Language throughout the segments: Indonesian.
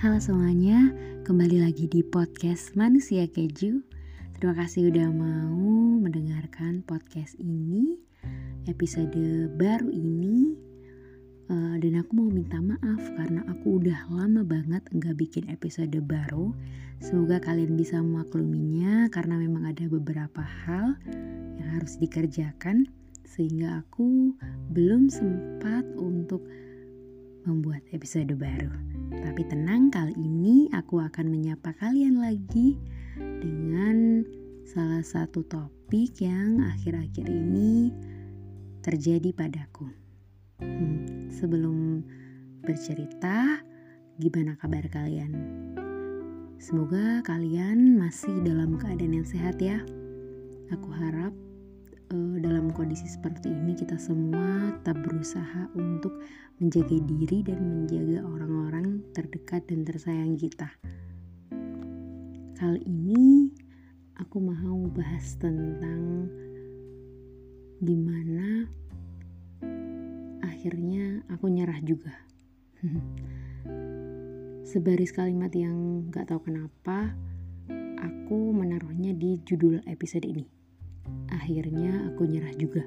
Halo semuanya, kembali lagi di podcast Manusia Keju. Terima kasih udah mau mendengarkan podcast ini, episode baru ini. Uh, dan aku mau minta maaf karena aku udah lama banget nggak bikin episode baru. Semoga kalian bisa memakluminya karena memang ada beberapa hal yang harus dikerjakan sehingga aku belum sempat untuk membuat episode baru. Tapi tenang, kali ini aku akan menyapa kalian lagi dengan salah satu topik yang akhir-akhir ini terjadi padaku. Hmm, sebelum bercerita, gimana kabar kalian? Semoga kalian masih dalam keadaan yang sehat ya. Aku harap uh, dalam kondisi seperti ini kita semua tetap berusaha untuk menjaga diri dan menjaga orang-orang terdekat dan tersayang kita. Kali ini aku mau bahas tentang gimana akhirnya aku nyerah juga. Sebaris kalimat yang gak tahu kenapa aku menaruhnya di judul episode ini akhirnya aku nyerah juga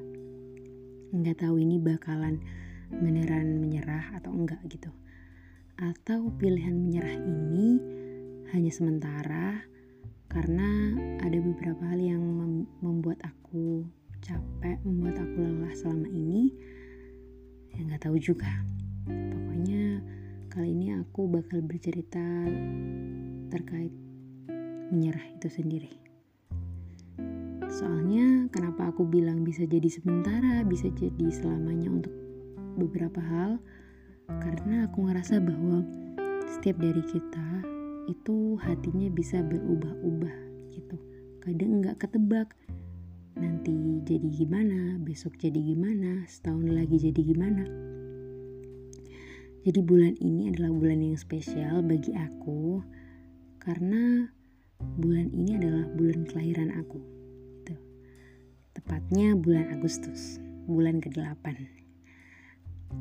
nggak tahu ini bakalan beneran menyerah atau enggak gitu atau pilihan menyerah ini hanya sementara karena ada beberapa hal yang mem membuat aku capek, membuat aku lelah selama ini ya nggak tahu juga pokoknya kali ini aku bakal bercerita terkait menyerah itu sendiri Soalnya kenapa aku bilang bisa jadi sementara, bisa jadi selamanya untuk beberapa hal? Karena aku ngerasa bahwa setiap dari kita itu hatinya bisa berubah-ubah gitu. Kadang nggak ketebak nanti jadi gimana, besok jadi gimana, setahun lagi jadi gimana. Jadi bulan ini adalah bulan yang spesial bagi aku karena bulan ini adalah bulan kelahiran aku tepatnya bulan Agustus, bulan ke-8.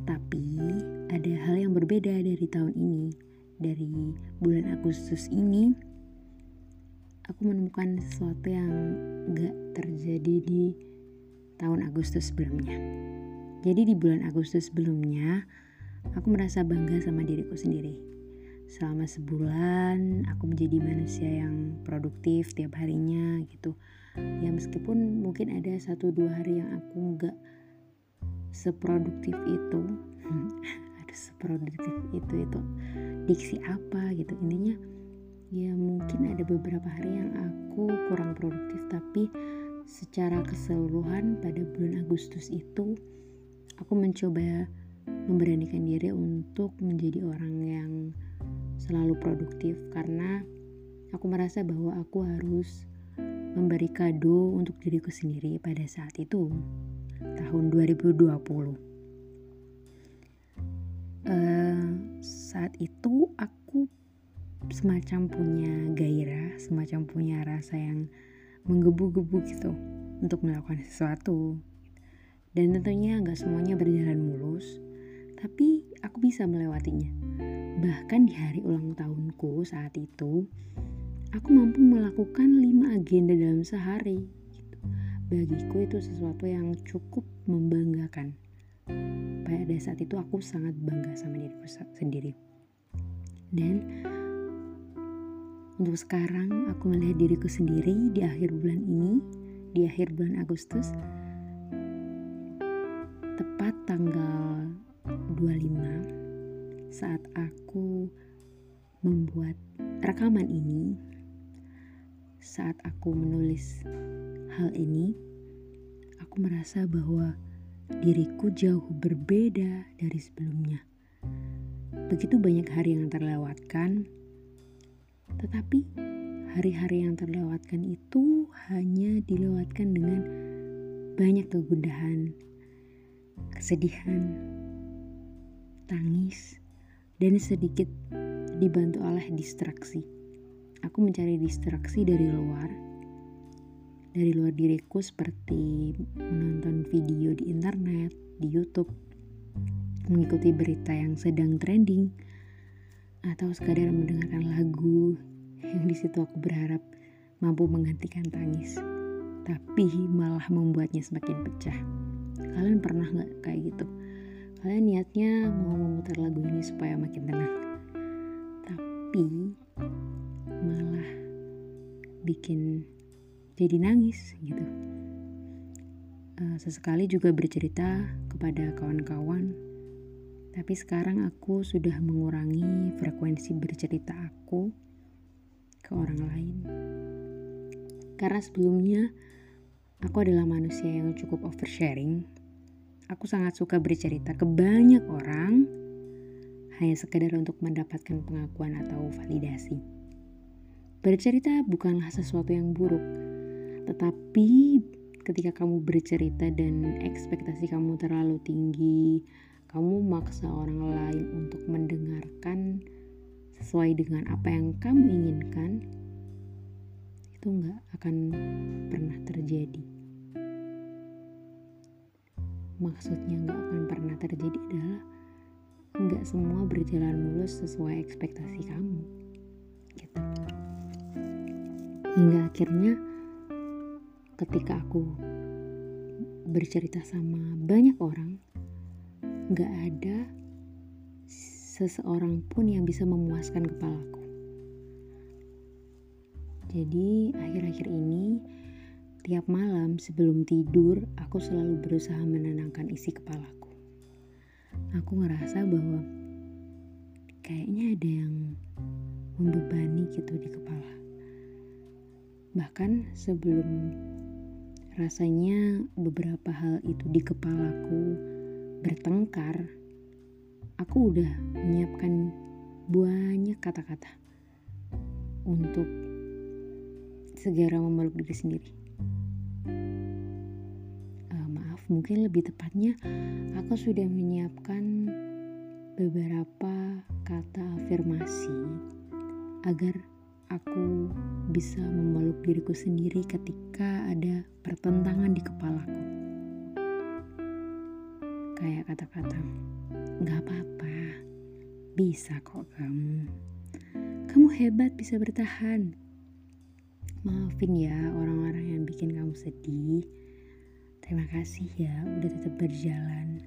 Tapi ada hal yang berbeda dari tahun ini. Dari bulan Agustus ini, aku menemukan sesuatu yang gak terjadi di tahun Agustus sebelumnya. Jadi di bulan Agustus sebelumnya, aku merasa bangga sama diriku sendiri. Selama sebulan, aku menjadi manusia yang produktif tiap harinya gitu ya meskipun mungkin ada satu dua hari yang aku nggak seproduktif itu seproduktif itu itu diksi apa gitu intinya ya mungkin ada beberapa hari yang aku kurang produktif tapi secara keseluruhan pada bulan Agustus itu aku mencoba memberanikan diri untuk menjadi orang yang selalu produktif karena aku merasa bahwa aku harus memberi kado untuk diriku sendiri pada saat itu, tahun 2020. Eh, saat itu aku semacam punya gairah, semacam punya rasa yang menggebu-gebu gitu untuk melakukan sesuatu. Dan tentunya nggak semuanya berjalan mulus, tapi aku bisa melewatinya. Bahkan di hari ulang tahunku saat itu, aku mampu melakukan lima agenda dalam sehari. Gitu. Bagiku itu sesuatu yang cukup membanggakan. Pada saat itu aku sangat bangga sama diriku sendiri. Dan untuk sekarang aku melihat diriku sendiri di akhir bulan ini, di akhir bulan Agustus, tepat tanggal 25 saat aku membuat rekaman ini saat aku menulis hal ini, aku merasa bahwa diriku jauh berbeda dari sebelumnya. Begitu banyak hari yang terlewatkan, tetapi hari-hari yang terlewatkan itu hanya dilewatkan dengan banyak kegundahan, kesedihan, tangis, dan sedikit dibantu oleh distraksi aku mencari distraksi dari luar dari luar diriku seperti menonton video di internet, di YouTube, mengikuti berita yang sedang trending, atau sekadar mendengarkan lagu yang di situ aku berharap mampu menggantikan tangis, tapi malah membuatnya semakin pecah. Kalian pernah nggak kayak gitu? Kalian niatnya mau memutar lagu ini supaya makin tenang, tapi malah bikin jadi nangis gitu. Uh, sesekali juga bercerita kepada kawan-kawan, tapi sekarang aku sudah mengurangi frekuensi bercerita aku ke orang lain. Karena sebelumnya aku adalah manusia yang cukup oversharing. Aku sangat suka bercerita ke banyak orang hanya sekedar untuk mendapatkan pengakuan atau validasi. Bercerita bukanlah sesuatu yang buruk, tetapi ketika kamu bercerita dan ekspektasi kamu terlalu tinggi, kamu maksa orang lain untuk mendengarkan sesuai dengan apa yang kamu inginkan, itu nggak akan pernah terjadi. Maksudnya nggak akan pernah terjadi adalah nggak semua berjalan mulus sesuai ekspektasi kamu. Gitu. Hingga akhirnya ketika aku bercerita sama banyak orang, nggak ada seseorang pun yang bisa memuaskan kepalaku. Jadi, akhir-akhir ini, tiap malam sebelum tidur, aku selalu berusaha menenangkan isi kepalaku. Aku ngerasa bahwa kayaknya ada yang membebani gitu di kepala. Bahkan sebelum rasanya beberapa hal itu di kepalaku bertengkar, aku udah menyiapkan banyak kata-kata untuk segera memeluk diri sendiri. Uh, maaf, mungkin lebih tepatnya aku sudah menyiapkan beberapa kata afirmasi agar aku bisa memeluk diriku sendiri ketika ada pertentangan di kepalaku. Kayak kata-kata, Gak apa-apa, bisa kok kamu. Kamu hebat bisa bertahan. Maafin ya orang-orang yang bikin kamu sedih. Terima kasih ya udah tetap berjalan.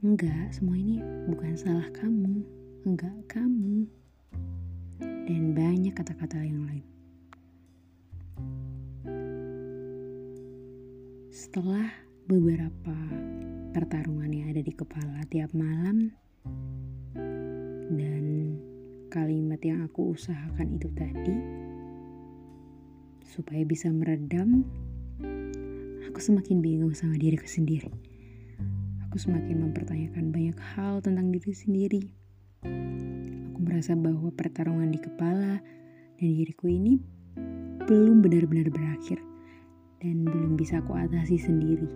Enggak, semua ini bukan salah kamu. Enggak kamu. Dan banyak kata-kata yang lain. Setelah beberapa pertarungan yang ada di kepala tiap malam dan kalimat yang aku usahakan itu tadi supaya bisa meredam aku semakin bingung sama diriku sendiri aku semakin mempertanyakan banyak hal tentang diri sendiri merasa bahwa pertarungan di kepala dan diriku ini belum benar-benar berakhir dan belum bisa aku atasi sendiri.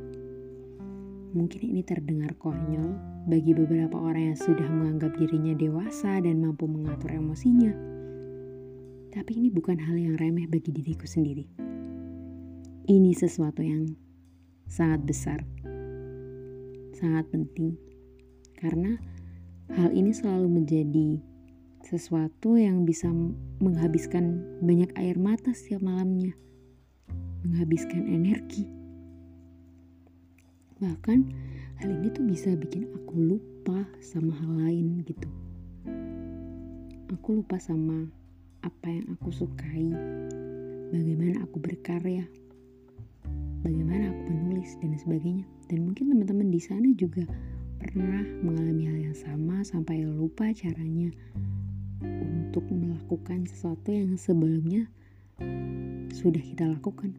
Mungkin ini terdengar konyol bagi beberapa orang yang sudah menganggap dirinya dewasa dan mampu mengatur emosinya. Tapi ini bukan hal yang remeh bagi diriku sendiri. Ini sesuatu yang sangat besar, sangat penting, karena hal ini selalu menjadi sesuatu yang bisa menghabiskan banyak air mata setiap malamnya, menghabiskan energi. Bahkan hal ini tuh bisa bikin aku lupa sama hal lain gitu. Aku lupa sama apa yang aku sukai bagaimana aku berkarya bagaimana aku menulis dan sebagainya. Dan mungkin teman-teman di sana juga pernah mengalami hal yang sama sampai lupa caranya untuk melakukan sesuatu yang sebelumnya sudah kita lakukan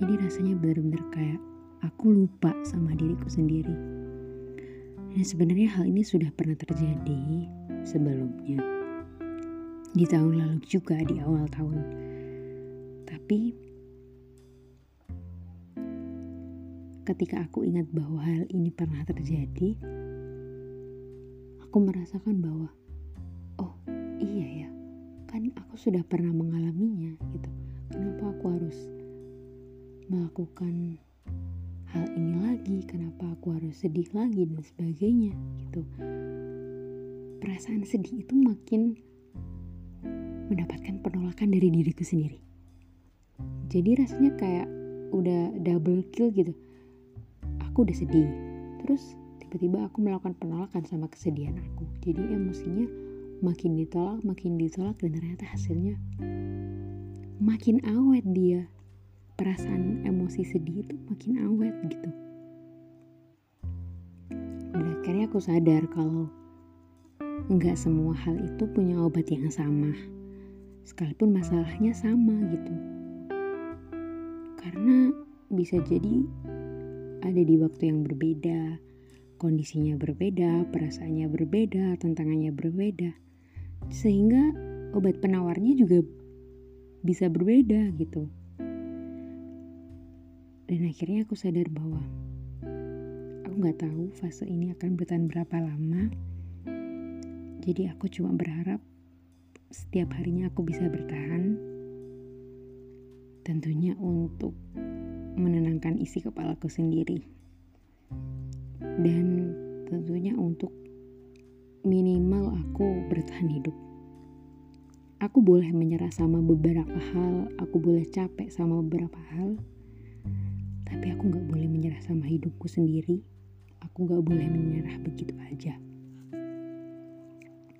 Jadi rasanya benar-benar kayak aku lupa sama diriku sendiri. Dan sebenarnya hal ini sudah pernah terjadi sebelumnya. Di tahun lalu juga di awal tahun. Tapi ketika aku ingat bahwa hal ini pernah terjadi, aku merasakan bahwa oh iya ya, kan aku sudah pernah mengalaminya gitu. Kenapa aku harus melakukan hal ini lagi? Kenapa aku harus sedih lagi? dan sebagainya gitu. Perasaan sedih itu makin mendapatkan penolakan dari diriku sendiri. Jadi rasanya kayak udah double kill gitu. Aku udah sedih terus tiba-tiba aku melakukan penolakan sama kesedihan aku. Jadi emosinya makin ditolak makin ditolak dan ternyata hasilnya makin awet dia. Perasaan emosi sedih itu makin awet gitu. Dan akhirnya aku sadar kalau nggak semua hal itu punya obat yang sama. Sekalipun masalahnya sama gitu. Karena bisa jadi ada di waktu yang berbeda kondisinya berbeda, perasaannya berbeda, tantangannya berbeda. Sehingga obat penawarnya juga bisa berbeda gitu. Dan akhirnya aku sadar bahwa aku nggak tahu fase ini akan bertahan berapa lama. Jadi aku cuma berharap setiap harinya aku bisa bertahan. Tentunya untuk menenangkan isi kepalaku sendiri dan tentunya untuk minimal aku bertahan hidup aku boleh menyerah sama beberapa hal aku boleh capek sama beberapa hal tapi aku gak boleh menyerah sama hidupku sendiri. Aku gak boleh menyerah begitu aja.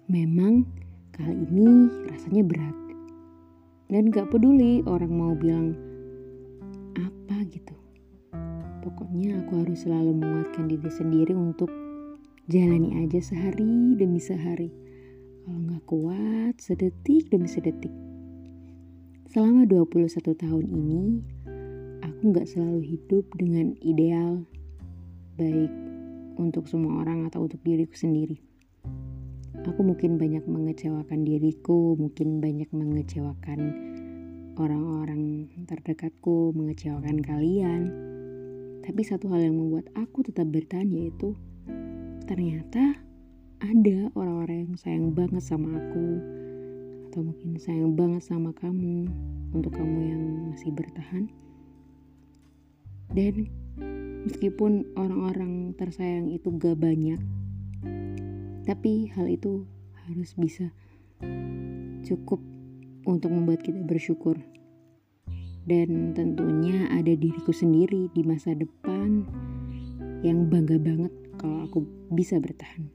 Memang kali ini rasanya berat. Dan gak peduli orang mau bilang. Pokoknya aku harus selalu menguatkan diri sendiri untuk jalani aja sehari demi sehari. Kalau gak kuat, sedetik demi sedetik. Selama 21 tahun ini, aku nggak selalu hidup dengan ideal baik untuk semua orang atau untuk diriku sendiri. Aku mungkin banyak mengecewakan diriku, mungkin banyak mengecewakan orang-orang terdekatku, mengecewakan kalian. Tapi satu hal yang membuat aku tetap bertahan yaitu ternyata ada orang-orang yang sayang banget sama aku atau mungkin sayang banget sama kamu untuk kamu yang masih bertahan dan meskipun orang-orang tersayang itu gak banyak, tapi hal itu harus bisa cukup untuk membuat kita bersyukur. Dan tentunya ada diriku sendiri di masa depan yang bangga banget kalau aku bisa bertahan.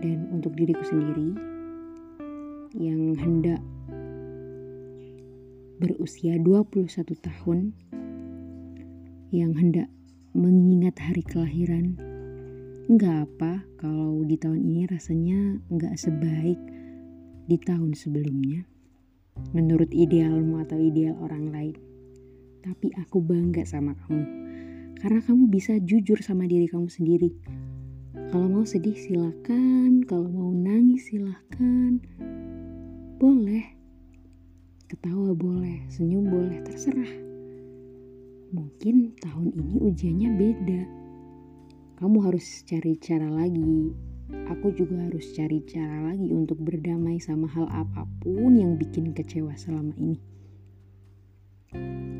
Dan untuk diriku sendiri yang hendak berusia 21 tahun yang hendak mengingat hari kelahiran. Enggak apa kalau di tahun ini rasanya enggak sebaik di tahun sebelumnya. Menurut idealmu atau ideal orang lain. Tapi aku bangga sama kamu. Karena kamu bisa jujur sama diri kamu sendiri. Kalau mau sedih silakan, kalau mau nangis silakan. Boleh. Ketawa boleh, senyum boleh, terserah mungkin tahun ini ujiannya beda. Kamu harus cari cara lagi. Aku juga harus cari cara lagi untuk berdamai sama hal apa pun yang bikin kecewa selama ini.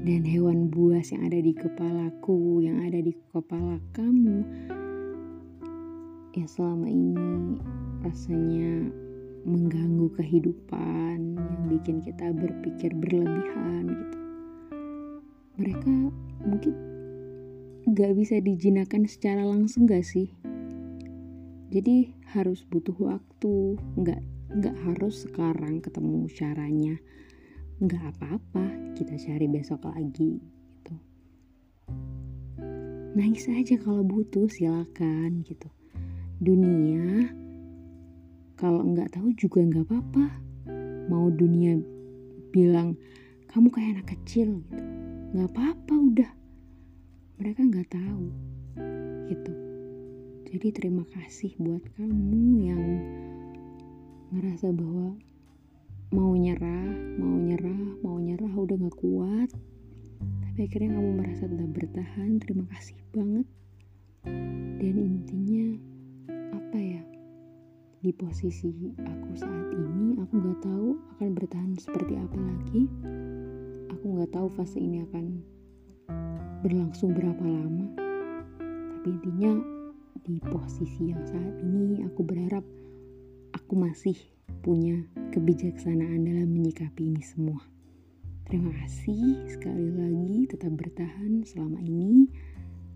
Dan hewan buas yang ada di kepalaku, yang ada di kepala kamu, yang selama ini rasanya mengganggu kehidupan, yang bikin kita berpikir berlebihan gitu mereka mungkin gak bisa dijinakan secara langsung gak sih jadi harus butuh waktu. Nggak nggak harus sekarang ketemu caranya. Nggak apa-apa kita cari besok lagi gitu. Nangis aja kalau butuh silakan gitu. Dunia kalau nggak tahu juga nggak apa-apa. Mau dunia bilang kamu kayak anak kecil gitu. Nggak apa-apa udah. Mereka nggak tahu gitu jadi terima kasih buat kamu yang ngerasa bahwa mau nyerah mau nyerah mau nyerah udah nggak kuat. Tapi akhirnya kamu merasa tetap bertahan terima kasih banget. Dan intinya apa ya di posisi aku saat ini aku nggak tahu akan bertahan seperti apa lagi. Aku nggak tahu fase ini akan berlangsung berapa lama. Tapi intinya di posisi yang saat ini aku berharap aku masih punya kebijaksanaan dalam menyikapi ini semua. Terima kasih sekali lagi tetap bertahan selama ini.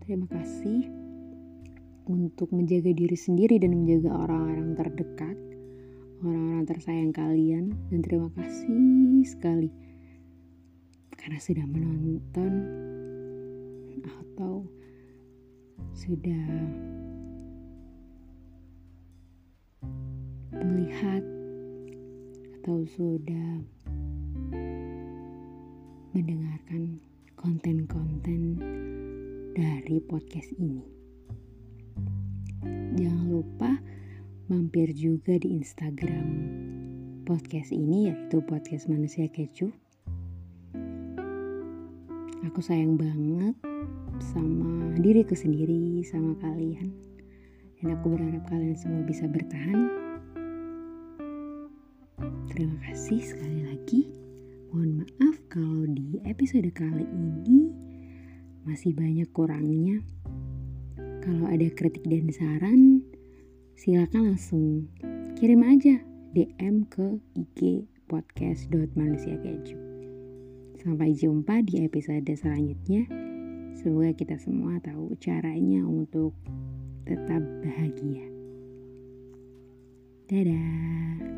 Terima kasih untuk menjaga diri sendiri dan menjaga orang-orang terdekat orang-orang tersayang kalian. Dan terima kasih sekali karena sudah menonton atau sudah melihat atau sudah mendengarkan konten-konten dari podcast ini. Jangan lupa mampir juga di Instagram podcast ini yaitu podcast manusia kecu aku sayang banget sama diriku sendiri sama kalian. Dan aku berharap kalian semua bisa bertahan terima kasih sekali lagi mohon maaf kalau di episode kali ini masih banyak kurangnya kalau ada kritik dan saran silakan langsung kirim aja DM ke IG podcast.manusiakeju. Sampai jumpa di episode selanjutnya. Semoga kita semua tahu caranya untuk tetap bahagia. Dadah.